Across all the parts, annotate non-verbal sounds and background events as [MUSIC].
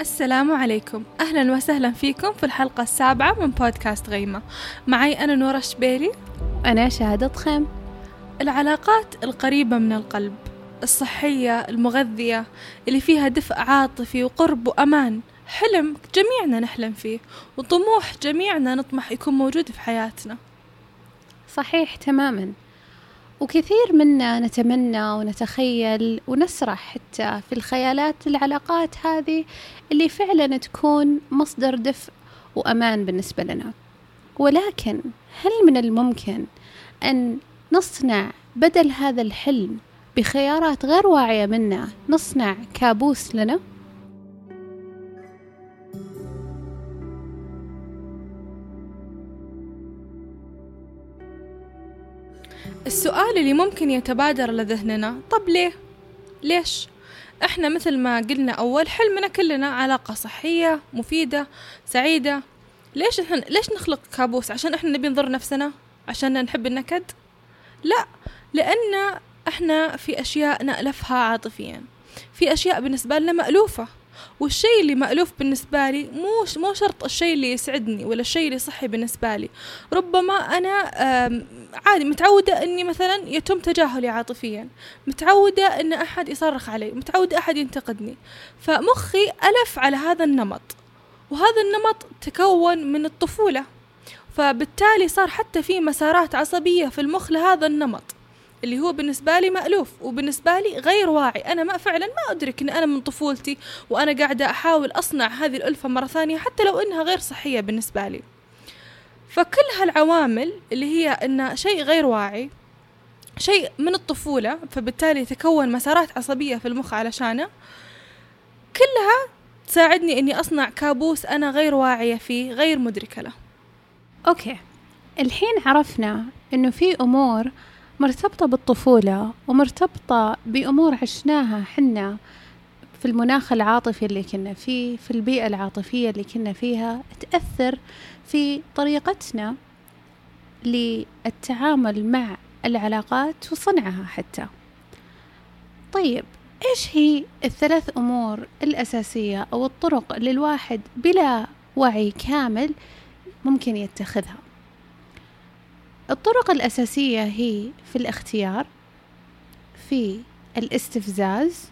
السلام عليكم. أهلا وسهلا فيكم في الحلقة السابعة من بودكاست غيمة. معي أنا نورة شبيلي أنا شهادة خيم. العلاقات القريبة من القلب الصحية المغذية اللي فيها دفء عاطفي وقرب وأمان حلم جميعنا نحلم فيه وطموح جميعنا نطمح يكون موجود في حياتنا. صحيح تماما. وكثير منا نتمنى ونتخيل ونسرح حتى في الخيالات العلاقات هذه اللي فعلا تكون مصدر دفء وأمان بالنسبة لنا ولكن هل من الممكن أن نصنع بدل هذا الحلم بخيارات غير واعية منا نصنع كابوس لنا؟ السؤال اللي ممكن يتبادر لذهننا طب ليه؟ ليش؟ إحنا مثل ما قلنا أول حلمنا كلنا علاقة صحية مفيدة سعيدة. ليش إحنا ليش نخلق كابوس؟ عشان إحنا نبي نضر نفسنا؟ عشان نحب النكد؟ لا لأن إحنا في أشياء نألفها عاطفيا. في أشياء بالنسبة لنا مألوفة. والشيء اللي مألوف بالنسبة لي مو مو شرط الشيء اللي يسعدني ولا الشيء اللي صحي بالنسبة لي. ربما أنا عادي متعودة إني مثلا يتم تجاهلي عاطفيا. متعودة إن أحد يصرخ علي. متعودة أحد ينتقدني. فمخي ألف على هذا النمط. وهذا النمط تكون من الطفولة. فبالتالي صار حتى في مسارات عصبية في المخ لهذا النمط. اللي هو بالنسبة لي مألوف وبالنسبة لي غير واعي. أنا ما فعلا ما أدرك أن أنا من طفولتي وأنا قاعدة أحاول أصنع هذه الألفة مرة ثانية حتى لو أنها غير صحية بالنسبة لي. فكل هالعوامل اللي هي أن شيء غير واعي شيء من الطفولة فبالتالي تكون مسارات عصبية في المخ علشانه كلها تساعدني أني أصنع كابوس أنا غير واعية فيه غير مدركة له. أوكي. الحين عرفنا أنه في أمور مرتبطة بالطفولة ومرتبطة بأمور عشناها حنا في المناخ العاطفي اللي كنا فيه في البيئة العاطفية اللي كنا فيها تأثر في طريقتنا للتعامل مع العلاقات وصنعها حتى. طيب إيش هي الثلاث أمور الأساسية أو الطرق اللي الواحد بلا وعي كامل ممكن يتخذها؟ الطرق الأساسية هي في الاختيار في الاستفزاز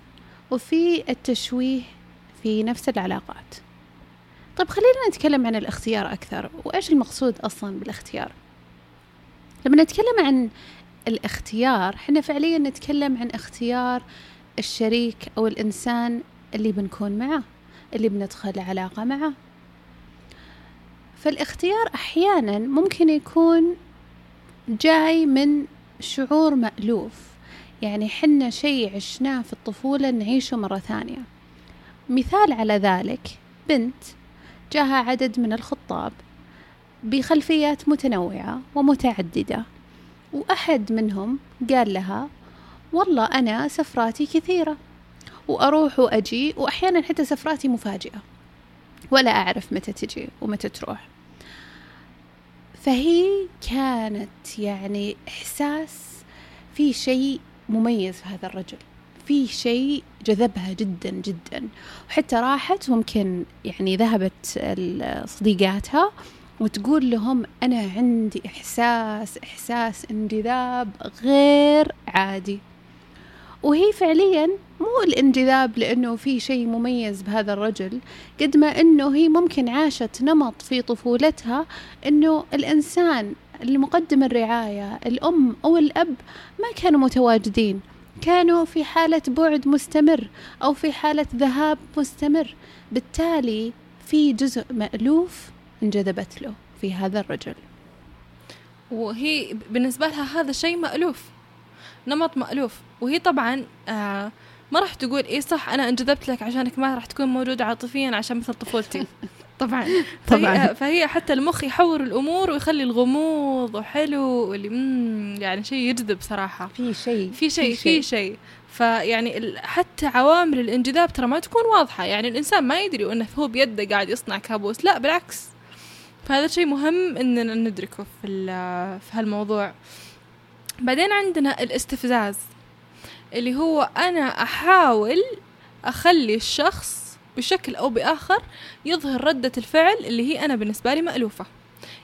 وفي التشويه في نفس العلاقات. طيب خلينا نتكلم عن الاختيار أكثر. وإيش المقصود أصلا بالاختيار؟ لما نتكلم عن الاختيار حنا فعليا نتكلم عن اختيار الشريك أو الإنسان اللي بنكون معه اللي بندخل علاقة معه. فالاختيار أحيانا ممكن يكون جاي من شعور مألوف. يعني حنا شيء عشناه في الطفولة نعيشه مرة ثانية. مثال على ذلك بنت جاها عدد من الخطاب بخلفيات متنوعة ومتعددة وأحد منهم قال لها والله أنا سفراتي كثيرة وأروح وأجي وأحيانا حتى سفراتي مفاجئة ولا أعرف متى تجي ومتى تروح. فهي كانت يعني إحساس في شيء مميز في هذا الرجل. في شيء جذبها جدا جدا. وحتى راحت ممكن يعني ذهبت صديقاتها وتقول لهم أنا عندي إحساس إحساس انجذاب غير عادي. وهي فعليا مو الانجذاب لأنه في شيء مميز بهذا الرجل قد ما أنه هي ممكن عاشت نمط في طفولتها أنه الإنسان اللي مقدم الرعاية الأم أو الأب ما كانوا متواجدين كانوا في حالة بعد مستمر أو في حالة ذهاب مستمر. بالتالي في جزء مألوف انجذبت له في هذا الرجل. وهي بالنسبة لها هذا شيء مألوف نمط مألوف. وهي طبعا آه ما راح تقول اي صح أنا انجذبت لك عشانك ما راح تكون موجودة عاطفيا عشان مثل طفولتي. طبعا. [LAUGHS] طبعا. فهي, فهي حتى المخ يحور الأمور ويخلي الغموض وحلو واللي يعني شيء يجذب صراحة. في شيء في شيء في شيء. فيعني حتى عوامل الانجذاب ترى ما تكون واضحة. يعني الإنسان ما يدري إنه هو بيده قاعد يصنع كابوس. لا بالعكس. فهذا شيء مهم إننا ندركه في في هالموضوع. بعدين عندنا الاستفزاز. اللي هو أنا أحاول أخلي الشخص بشكل أو بآخر يظهر ردة الفعل اللي هي أنا بالنسبة لي مألوفة.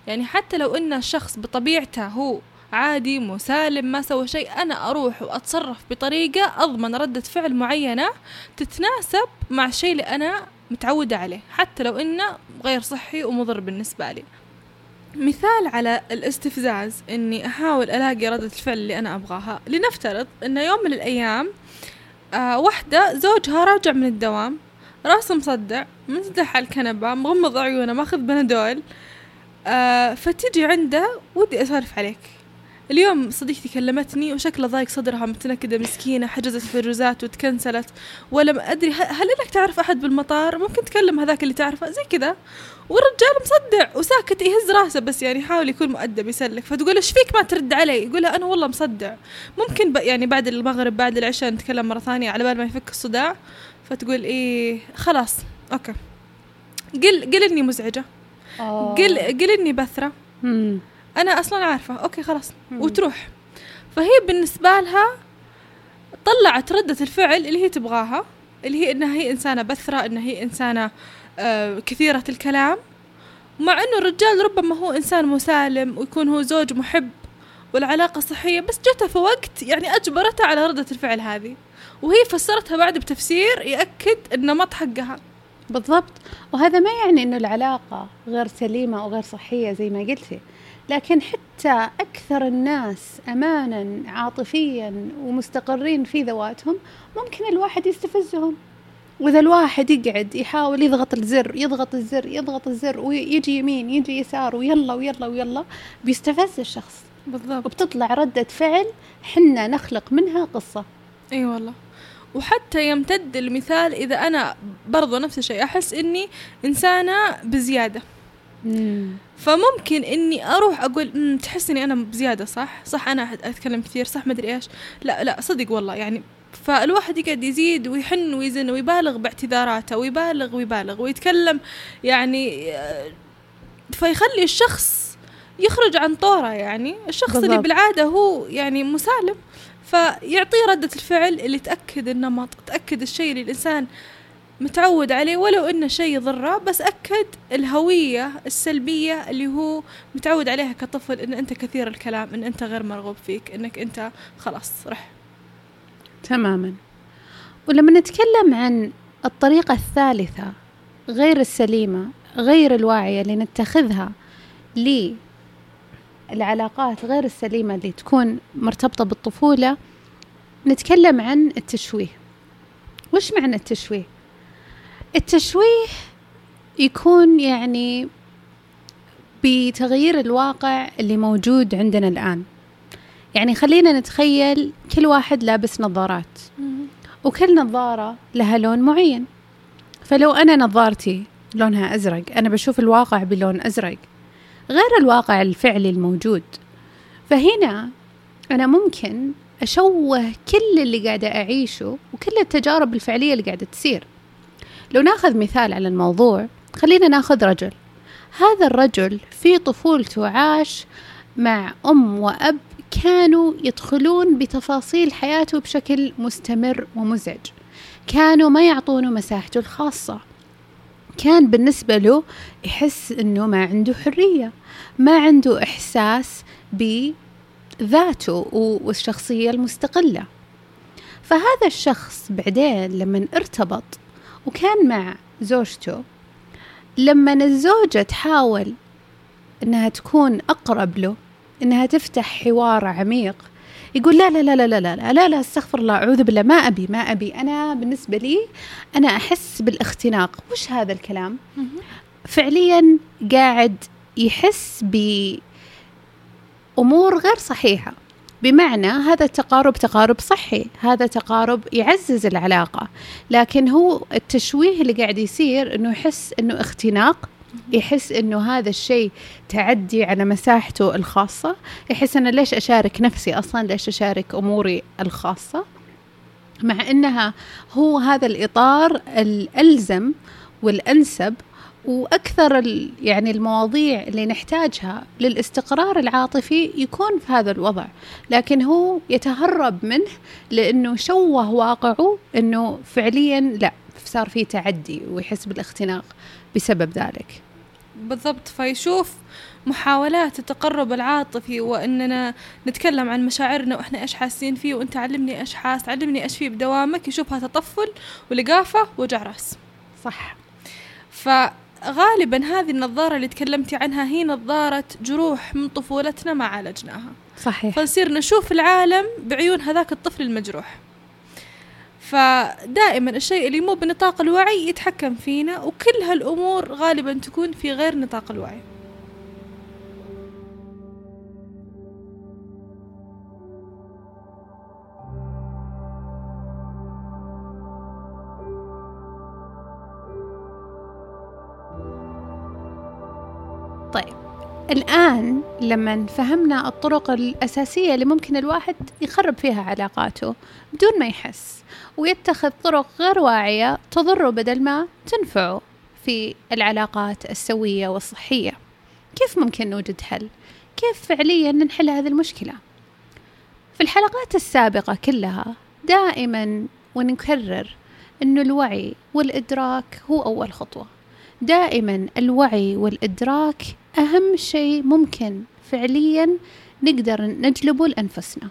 يعني حتى لو إن الشخص بطبيعته هو عادي مسالم ما سوى شيء أنا أروح وأتصرف بطريقة أضمن ردة فعل معينة تتناسب مع الشيء اللي أنا متعودة عليه حتى لو إنه غير صحي ومضر بالنسبة لي. مثال على الاستفزاز إني أحاول ألاقي ردة الفعل اللي أنا أبغاها. لنفترض إن يوم من الأيام آه واحدة زوجها راجع من الدوام راسه مصدع منسدح على الكنبة مغمض عيونه ماخذ بنادول آه فتجي عنده ودي أسولف عليك. اليوم صديقتي كلمتني وشكلها ضايق صدرها متنكدة مسكينة حجزت حجوزات وتكنسلت ولا أدري هل إنك تعرف أحد بالمطار؟ ممكن تكلم هذاك اللي تعرفه؟ زي كذا. والرجال مصدع وساكت يهز راسه بس يعني يحاول يكون مؤدب يسلك. فتقول إيش فيك ما ترد علي؟ يقولها أنا والله مصدع. ممكن يعني بعد المغرب بعد العشاء نتكلم مرة ثانية على بال ما يفك الصداع. فتقول إيه خلاص okay. قل قل إني مزعجة. قل قل إني بثرة. أنا أصلا عارفة. okay خلاص. وتروح. فهي بالنسبة لها طلعت ردة الفعل اللي هي تبغاها اللي هي إنها هي إنسانة بثرة إنها هي إنسانة آه كثيرة الكلام. مع إنه الرجال ربما هو إنسان مسالم ويكون هو زوج محب والعلاقة صحية بس جتها في وقت يعني اجبرتها على ردة الفعل هذه. وهي فسرتها بعد بتفسير يأكد النمط حقها. بالضبط. وهذا ما يعني إنه العلاقة غير سليمة أو غير صحية زي ما قلتي. لكن حتى أكثر الناس أمانا عاطفيا ومستقرين في ذواتهم ممكن الواحد يستفزهم. وإذا الواحد يقعد يحاول يضغط الزر يضغط الزر يضغط الزر ويجي يمين يجي يسار ويلا ويلا ويلا بيستفز الشخص. بالضبط. وبتطلع ردة فعل حنا نخلق منها قصة. إي أيوة والله. وحتى يمتد المثال إذا أنا برضو نفس الشيء أحس إني إنسانة بزيادة. فممكن إني أروح أقول تحس إني أنا بزيادة صح؟ صح أنا أتكلم كثير صح ما أدري إيش. لا لا صدق والله يعني فالواحد يقعد يزيد ويحن ويزن ويبالغ باعتذاراته ويبالغ ويبالغ ويتكلم يعني آه، فيخلي الشخص يخرج عن طورة يعني الشخص بالضبط. اللي بالعادة هو يعني مسالم فيعطيه ردة الفعل اللي تأكد النمط تأكد الشيء اللي الإنسان متعود عليه ولو إنه شيء يضره بس أكد الهوية السلبية اللي هو متعود عليها كطفل إن أنت كثير الكلام إن أنت غير مرغوب فيك إنك أنت خلاص رح تماما. ولما نتكلم عن الطريقة الثالثة غير السليمة غير الواعية اللي نتخذها للعلاقات غير السليمة اللي تكون مرتبطة بالطفولة نتكلم عن التشويه. وش معنى التشويه؟ التشويه يكون يعني بتغيير الواقع اللي موجود عندنا الآن. يعني خلينا نتخيل كل واحد لابس نظارات. وكل نظارة لها لون معين. فلو أنا نظارتي لونها أزرق أنا بشوف الواقع بلون أزرق غير الواقع الفعلي الموجود. فهنا أنا ممكن أشوه كل اللي قاعدة أعيشه وكل التجارب الفعلية اللي قاعدة تصير. لو ناخذ مثال على الموضوع خلينا ناخذ رجل. هذا الرجل في طفولته عاش مع أم وأب كانوا يدخلون بتفاصيل حياته بشكل مستمر ومزعج. كانوا ما يعطونه مساحته الخاصة. كان بالنسبة له يحس إنه ما عنده حرية ما عنده إحساس بذاته والشخصية المستقلة. فهذا الشخص بعدين لما ارتبط وكان مع زوجته لما الزوجة تحاول إنها تكون أقرب له إنها تفتح حوار عميق. يقول لا لا لا لا لا لا لا, لا أستغفر الله أعوذ بالله ما أبي ما أبي. أنا بالنسبة لي أنا أحس بالاختناق. وش هذا الكلام؟ فعليا قاعد يحس بأمور غير صحيحة. بمعنى هذا التقارب تقارب صحي. هذا تقارب يعزز العلاقة. لكن هو التشويه اللي قاعد يصير أنه يحس أنه اختناق يحس إنه هذا الشيء تعدي على مساحته الخاصة يحس أنا ليش أشارك نفسي أصلا؟ ليش أشارك أموري الخاصة؟ مع إنها هو هذا الإطار الألزم والأنسب وأكثر يعني المواضيع اللي نحتاجها للاستقرار العاطفي يكون في هذا الوضع. لكن هو يتهرب منه لأنه شوه واقعه إنه فعليا لا صار في تعدي ويحس بالاختناق. بسبب ذلك. بالضبط. فيشوف محاولات التقرب العاطفي وإننا نتكلم عن مشاعرنا وإحنا إيش حاسين فيه وأنت علمني إيش حاس علمني إيش فيه بدوامك يشوفها تطفل ولقافة وجع رأس. صح. فغالبا هذه النظارة اللي تكلمتي عنها هي نظارة جروح من طفولتنا ما عالجناها. صحيح. فنصير نشوف العالم بعيون هذاك الطفل المجروح. فدائما الشيء اللي مو بنطاق الوعي يتحكم فينا وكل هالأمور غالبا تكون في غير نطاق الوعي. الآن لما فهمنا الطرق الأساسية اللي ممكن الواحد يخرب فيها علاقاته بدون ما يحس ويتخذ طرق غير واعية تضره بدل ما تنفعه في العلاقات السوية والصحية كيف ممكن نوجد حل؟ كيف فعليا نحل هذه المشكلة؟ في الحلقات السابقة كلها دائما ونكرر أنه الوعي والإدراك هو أول خطوة دائما الوعي والإدراك أهم شيء ممكن فعليا نقدر نجلبه لأنفسنا.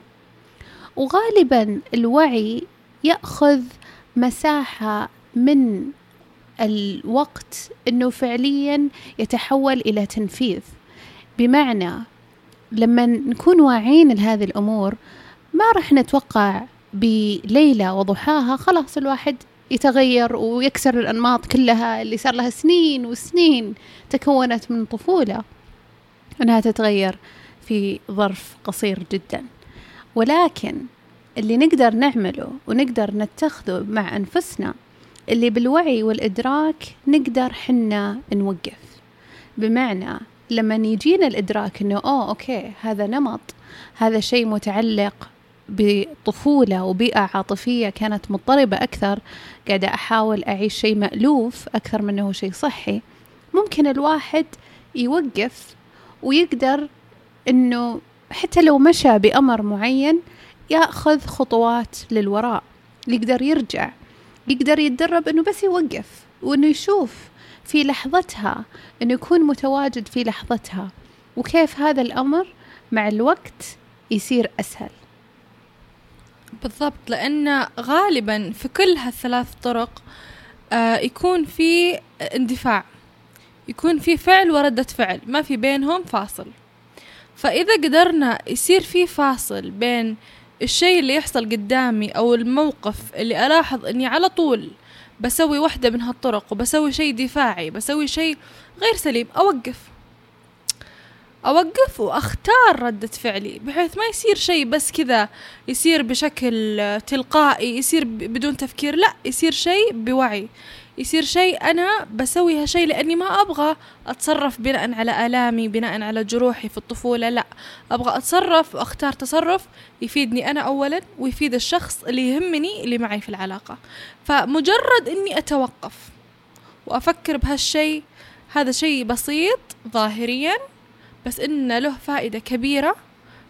وغالبا الوعي يأخذ مساحة من الوقت أنه فعليا يتحول إلى تنفيذ. بمعنى لما نكون واعين لهذه الأمور ما راح نتوقع بليلة وضحاها خلاص الواحد يتغير ويكسر الأنماط كلها اللي صار لها سنين وسنين تكونت من طفولة. أنها تتغير في ظرف قصير جدا. ولكن اللي نقدر نعمله ونقدر نتخذه مع أنفسنا اللي بالوعي والإدراك نقدر حنا نوقف. بمعنى لما يجينا الإدراك أنه أوه أوكي هذا نمط هذا شيء متعلق بطفولة وبيئة عاطفية كانت مضطربة أكثر قاعدة أحاول أعيش شيء مألوف أكثر من أنه شيء صحي. ممكن الواحد يوقف ويقدر أنه حتى لو مشى بأمر معين يأخذ خطوات للوراء يقدر يرجع يقدر يتدرب إنه بس يوقف وإنه يشوف في لحظتها إنه يكون متواجد في لحظتها. وكيف هذا الأمر مع الوقت يصير أسهل. بالضبط لأن غالبا في كل هالثلاث طرق آه يكون في اندفاع. يكون في فعل وردة فعل ما في بينهم فاصل. فإذا قدرنا يصير في فاصل بين الشيء اللي يحصل قدامي أو الموقف اللي ألاحظ أني على طول بسوي واحدة من هالطرق وبسوي شيء دفاعي بسوي شيء غير سليم أوقف. أوقف وأختار ردة فعلي بحيث ما يصير شيء بس كذا يصير بشكل تلقائي يصير بدون تفكير لا يصير شيء بوعي. يصير شيء أنا بسوي هالشيء لأني ما أبغى أتصرف بناء على آلامي بناء على جروحي في الطفولة لا. أبغى أتصرف وأختار تصرف يفيدني أنا أولا ويفيد الشخص اللي يهمني اللي معي في العلاقة. فمجرد أني أتوقف وأفكر بهالشيء هذا شيء بسيط ظاهريا بس إنه له فائدة كبيرة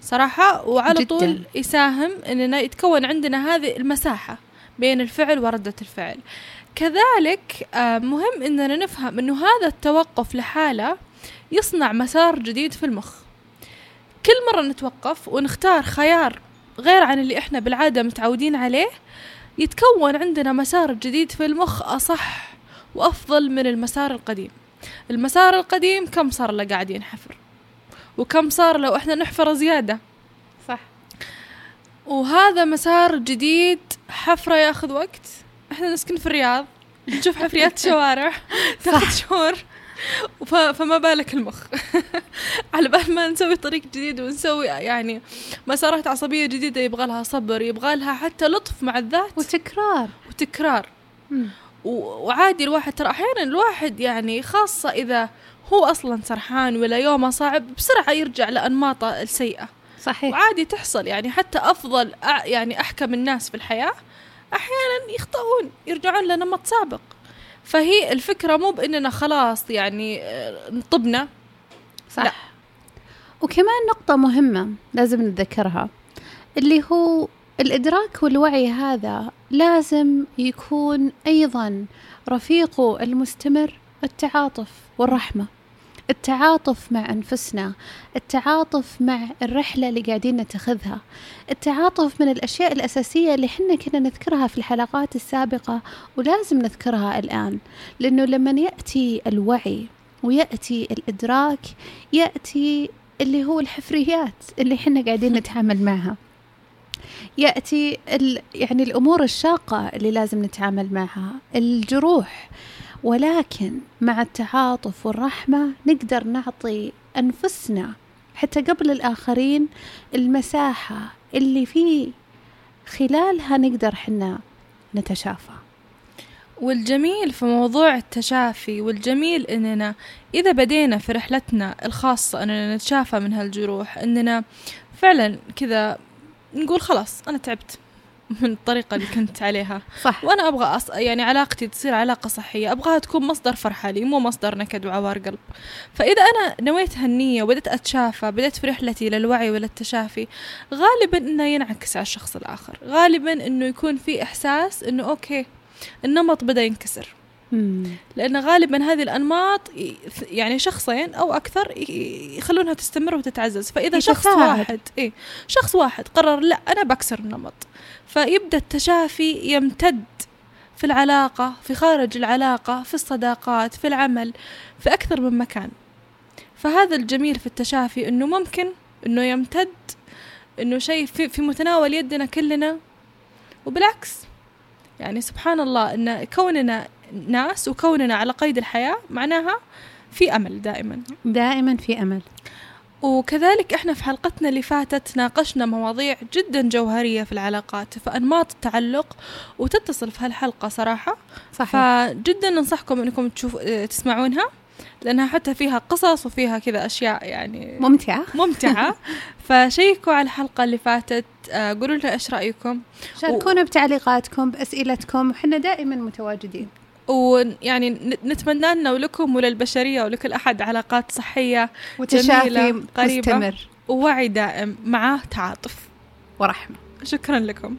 صراحة وعلى جداً. طول يساهم إننا يتكون عندنا هذه المساحة بين الفعل وردة الفعل. كذلك آه، مهم إننا نفهم إنه هذا التوقف لحالة يصنع مسار جديد في المخ. كل مرة نتوقف ونختار خيار غير عن اللي إحنا بالعادة متعودين عليه يتكون عندنا مسار جديد في المخ أصح وأفضل من المسار القديم. المسار القديم كم صار له قاعدين حفر وكم صار لو إحنا نحفر زيادة. صح. وهذا مسار جديد حفرة ياخذ وقت. إحنا نسكن في الرياض نشوف حفريات [LAUGHS] شوارع تاخذ شهور. فما بالك المخ. [LAUGHS] على بال ما نسوي طريق جديد ونسوي يعني مسارات عصبية جديدة يبغى لها صبر يبغى لها حتى لطف مع الذات. وتكرار. وتكرار. وعادي الواحد ترى أحيانا الواحد يعني خاصة إذا هو أصلا سرحان ولا يومه صعب بسرعة يرجع لأنماطه السيئة. صحيح. وعادي تحصل يعني حتى أفضل يعني أحكم الناس في الحياة أحيانا يخطئون يرجعون لنمط سابق. فهي الفكرة مو بأننا خلاص يعني طبنا صح. لا. وكمان نقطة مهمة لازم نتذكرها اللي هو الإدراك والوعي هذا لازم يكون أيضا رفيقه المستمر التعاطف والرحمة التعاطف مع أنفسنا التعاطف مع الرحلة اللي قاعدين نتخذها التعاطف من الأشياء الأساسية اللي حنا كنا نذكرها في الحلقات السابقة ولازم نذكرها الآن. لأنه لما يأتي الوعي ويأتي الإدراك يأتي اللي هو الحفريات اللي حنا قاعدين [LAUGHS] نتعامل معها. يأتي يعني الأمور الشاقة اللي لازم نتعامل معها الجروح. ولكن مع التعاطف والرحمة نقدر نعطي أنفسنا حتى قبل الآخرين المساحة اللي في خلالها نقدر حنا نتشافى. والجميل في موضوع التشافي والجميل إننا إذا بدينا في رحلتنا الخاصة إننا نتشافى من هالجروح إننا فعلا كذا نقول خلاص أنا تعبت [LAUGHS] من الطريقة اللي كنت عليها. صح. وأنا أبغى أص... يعني علاقتي تصير علاقة صحية أبغاها تكون مصدر فرحة لي مو مصدر نكد وعوار قلب فإذا أنا نويت هالنية وبدأت أتشافى بدأت في رحلتي للوعي وللتشافي غالبا إنه ينعكس على الشخص الآخر. غالبا إنه يكون في إحساس إنه أوكي النمط بدأ ينكسر. لأن غالبا هذه الأنماط يعني شخصين أو أكثر يخلونها تستمر وتتعزز. فإذا شخص واحد إيه شخص واحد قرر لا أنا بكسر النمط. فيبدأ التشافي يمتد في العلاقة في خارج العلاقة في الصداقات في العمل في أكثر من مكان. فهذا الجميل في التشافي إنه ممكن إنه يمتد إنه شيء في, في متناول يدنا كلنا. وبالعكس يعني سبحان الله إن كوننا ناس وكوننا على قيد الحياة معناها في أمل دائما. دائما في أمل. وكذلك إحنا في حلقتنا اللي فاتت ناقشنا مواضيع جدا جوهرية في العلاقات فأنماط التعلق وتتصل في هالحلقة صراحة. صحيح. فجدا ننصحكم إنكم تشوفوا تسمعونها لأنها حتى فيها قصص وفيها كذا أشياء يعني ممتعة. ممتعة. [LAUGHS] فشيكوا على الحلقة اللي فاتت آه، قولوا لنا إيش رأيكم؟ شاركونا و... بتعليقاتكم بأسئلتكم وحنا دائما متواجدين. ويعني نتمنى لنا ولكم وللبشرية ولكل أحد علاقات صحية وتشافي قريبة مستمر. ووعي دائم معاه تعاطف. ورحمة. شكرا لكم.